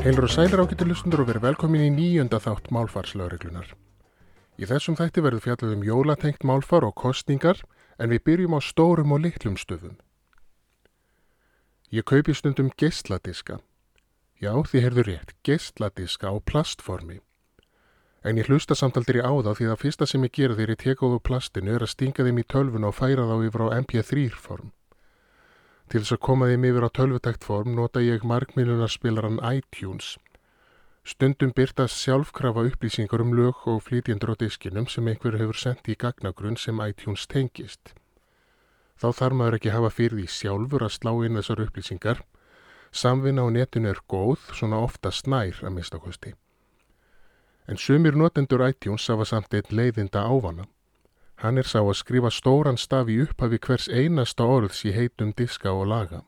Heilur og sælir ágættu lustundur og verið velkomin í nýjönda þátt málfarslaureglunar. Í þessum þætti verður fjallað um jólatengt málfar og kostningar en við byrjum á stórum og litlum stöfum. Ég kaupi stundum geisladiska. Já, þið heyrðu rétt, geisladiska á plastformi. En ég hlusta samtaldir í áða því að fyrsta sem ég gera teka úr plastinu er að stinga þeim í tölvun og færa þá yfir á MP3 form. Til þess að koma þeim yfir á tölvutækt form nota ég markmiðlunarspilaran iTunes. Stundum byrtast sjálfkrafa upplýsingar um lög og flytjendur á diskinum sem einhver hefur sendt í gagnagrunn sem iTunes tengist. Þá þarf maður ekki hafa fyrir því sjálfur að slá inn þessar upplýsingar. Samvinna á netinu er góð, svona ofta snær að mista kosti. En sumir notendur iTunes hafa samt eitt leiðinda ávana. Hann er sá að skrifa stóran staf í upphafi hvers einasta orðs í heitum diska og laga.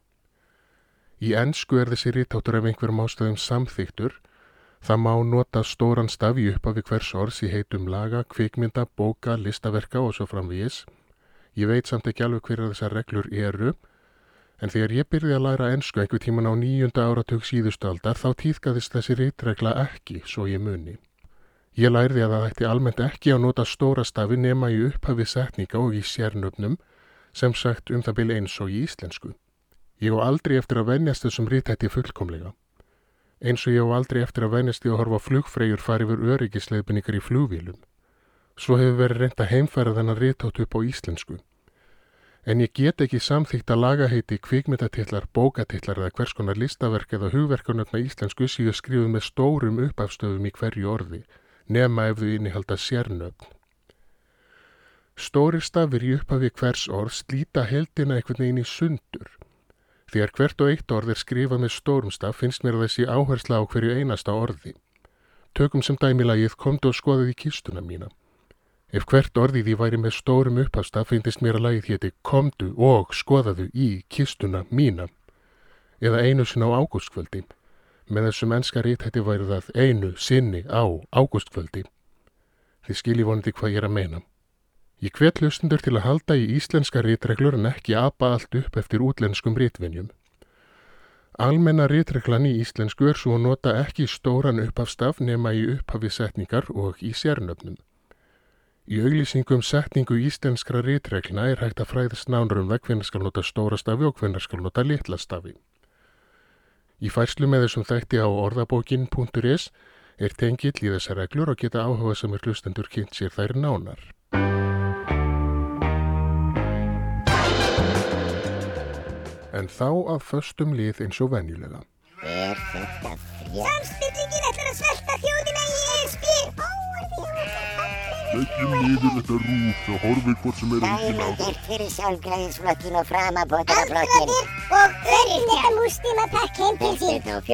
Í ennsku er þessi rítáttur af einhverjum ástöðum samþyktur. Það má nota stóran staf í upphafi hvers orðs í heitum laga, kvikmynda, bóka, listaverka og svo framvís. Ég veit samt ekki alveg hverja þessar reglur eru, en þegar ég byrði að læra ennsku einhver tíman á nýjunda áratug síðustu aldar þá týðkaðist þessi rítregla ekki, svo ég muni. Ég lærði að það ætti almennt ekki að nota stóra stafi nema í upphafi setninga og í sérnöfnum, sem sagt um það byrja eins og í íslensku. Ég á aldrei eftir að venjast þessum rítætti fullkomlega. Eins og ég á aldrei eftir að venjast því að horfa flugfreyjur farið yfir öryggisleipinningar í flugvílum. Svo hefur verið reynd að heimfæra þennan rítátt upp á íslensku. En ég get ekki samþýgt að lagaheiti kvikmyndatillar, bókatillar eða hvers konar listaverk eða hugverkanöfna íslensku síðu skrifuð með stórum uppafstöðum í hverju orði nema ef þau innihalda sérnöfn. Stóri stafir í upphafi hvers orð slíta heldina einhvern veginn í sundur. Þegar hvert og eitt orð er skrifað með stórum staf finnst mér þessi áhersla á hverju einasta orði. Tökum sem dæmilagið komdu og skoðið í kistuna mína. Ef hvert orðið því væri með stórum upphafstaf finnst mér að lagið hétti komdu og skoðaðu í kistuna mína. Eða einu sinna á ágústkvöldi. Með þessu mennska rítætti væri það einu sinni á ágústkvöldi. Þið skilji vonandi hvað ég er að meina. Ég hvet hlustundur til að halda í íslenska rítreglur en ekki apa allt upp eftir útlenskum rítvenjum. Almenna rítreglan í íslensku er svo að nota ekki stóran upphafstaf nema í upphafi setningar og í sérnöfnum. Í auglýsingum setningu íslenskra rítreglna er hægt að fræðast nánurum veg hvenna skal nota stóra stafi og hvenna skal nota litla stafi. Í færslu með þessum þætti á orðabókin.is er tengill í þessar reglur og geta áhuga sem er hlustendur kynnt sér þær nánar. En þá að föstum lið eins og venjulega. Er þetta frétt? Samstillingin ætlar að svelta þjóðina í ESB. Leggjum niður þetta rúf og horfið hvort sem er engin á það. Dæmagert fyrir sjálfgræðisflokkin og framabótaraflokkin. Aldraðir og öryrkja múslima takk heim til sín. Þetta og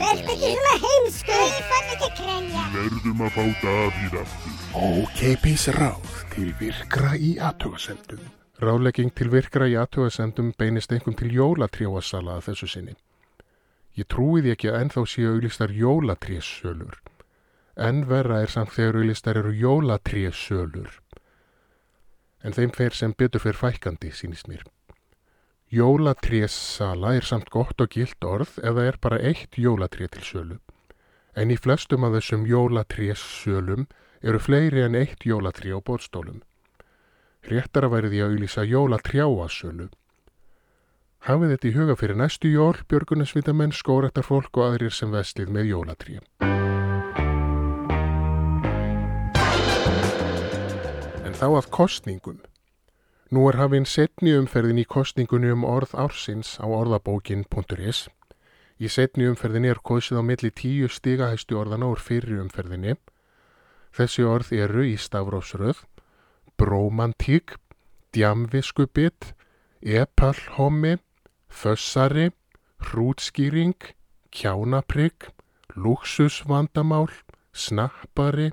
Verð ekki svona heimsku. Ég fann ekki að krænja. Verðum að fá Davíð aftur. Ókeipis ráð til virkra í aðtöðasendum. Rálegging til virkra í aðtöðasendum beinist einhverjum til jólatrjáasala að þessu sinni. Ég trúi því ekki að ennþá séu auðlistar jólatrésölur. En verra er samt þegar auðlistar eru jólatrésölur. En þeim fer sem betur fyrir fækandi, sínist mér. Jólatrésala er samt gott og gilt orð eða er bara eitt jólatré til sölu. En í flestum af þessum jólatrésölum eru fleiri en eitt jólatré á bóðstólum. Réttara væri því að auðlýsa jólatrjáasölu. Hafið þetta í huga fyrir næstu jól, björgunarsvitamenn, skórættarfólk og aðrir sem vestlið með jólatré. Þá að kostningum. Nú er hafinn setni umferðin í kostningunni um orð ársins á orðabókin.is. Í setni umferðinni er kosið á milli tíu stigahæstu orðana úr fyrri umferðinni. Þessi orð eru í stafrósröð, brómantík, djamviskubit, epalhomi, fössari, hrútskýring, kjánaprygg, luxusvandamál, snappari,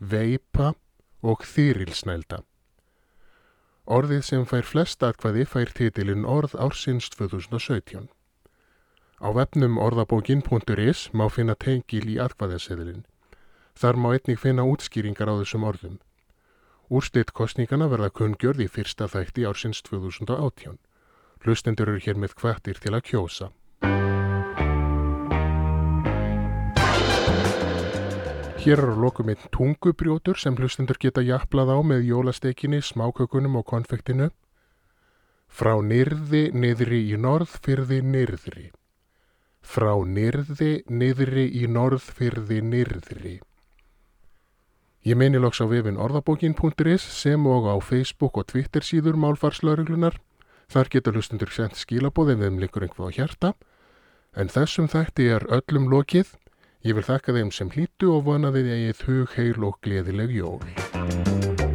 veipa og þýrilsnælda. Orðið sem fær flest atkvæði fær titilinn Orð ársins 2017. Á vefnum orðabókin.is má finna tengil í atkvæðaseðilinn. Þar má einnig finna útskýringar á þessum orðum. Úrslitt kostningana verða kunngjörð í fyrsta þætti ársins 2018. Hlustendur eru hér með kvartir til að kjósa. Hér er á lokum einn tungubrjótur sem hlustendur geta jafnlað á með jólastekinni, smákökunum og konfektinu. Frá nyrði niðri í norðfyrði nyrðri. Frá nyrði niðri í norðfyrði nyrðri. Ég meini loks á vefin orðabókin.is sem og á Facebook og Twitter síður málfarslöruglunar. Þar geta hlustendur sendt skilabóðið við um líkur einhvað á hjarta. En þessum þætti er öllum lokið. Ég vil þakka þeim sem hlýtu og vona þið eigið hug, heil og gleðileg jól.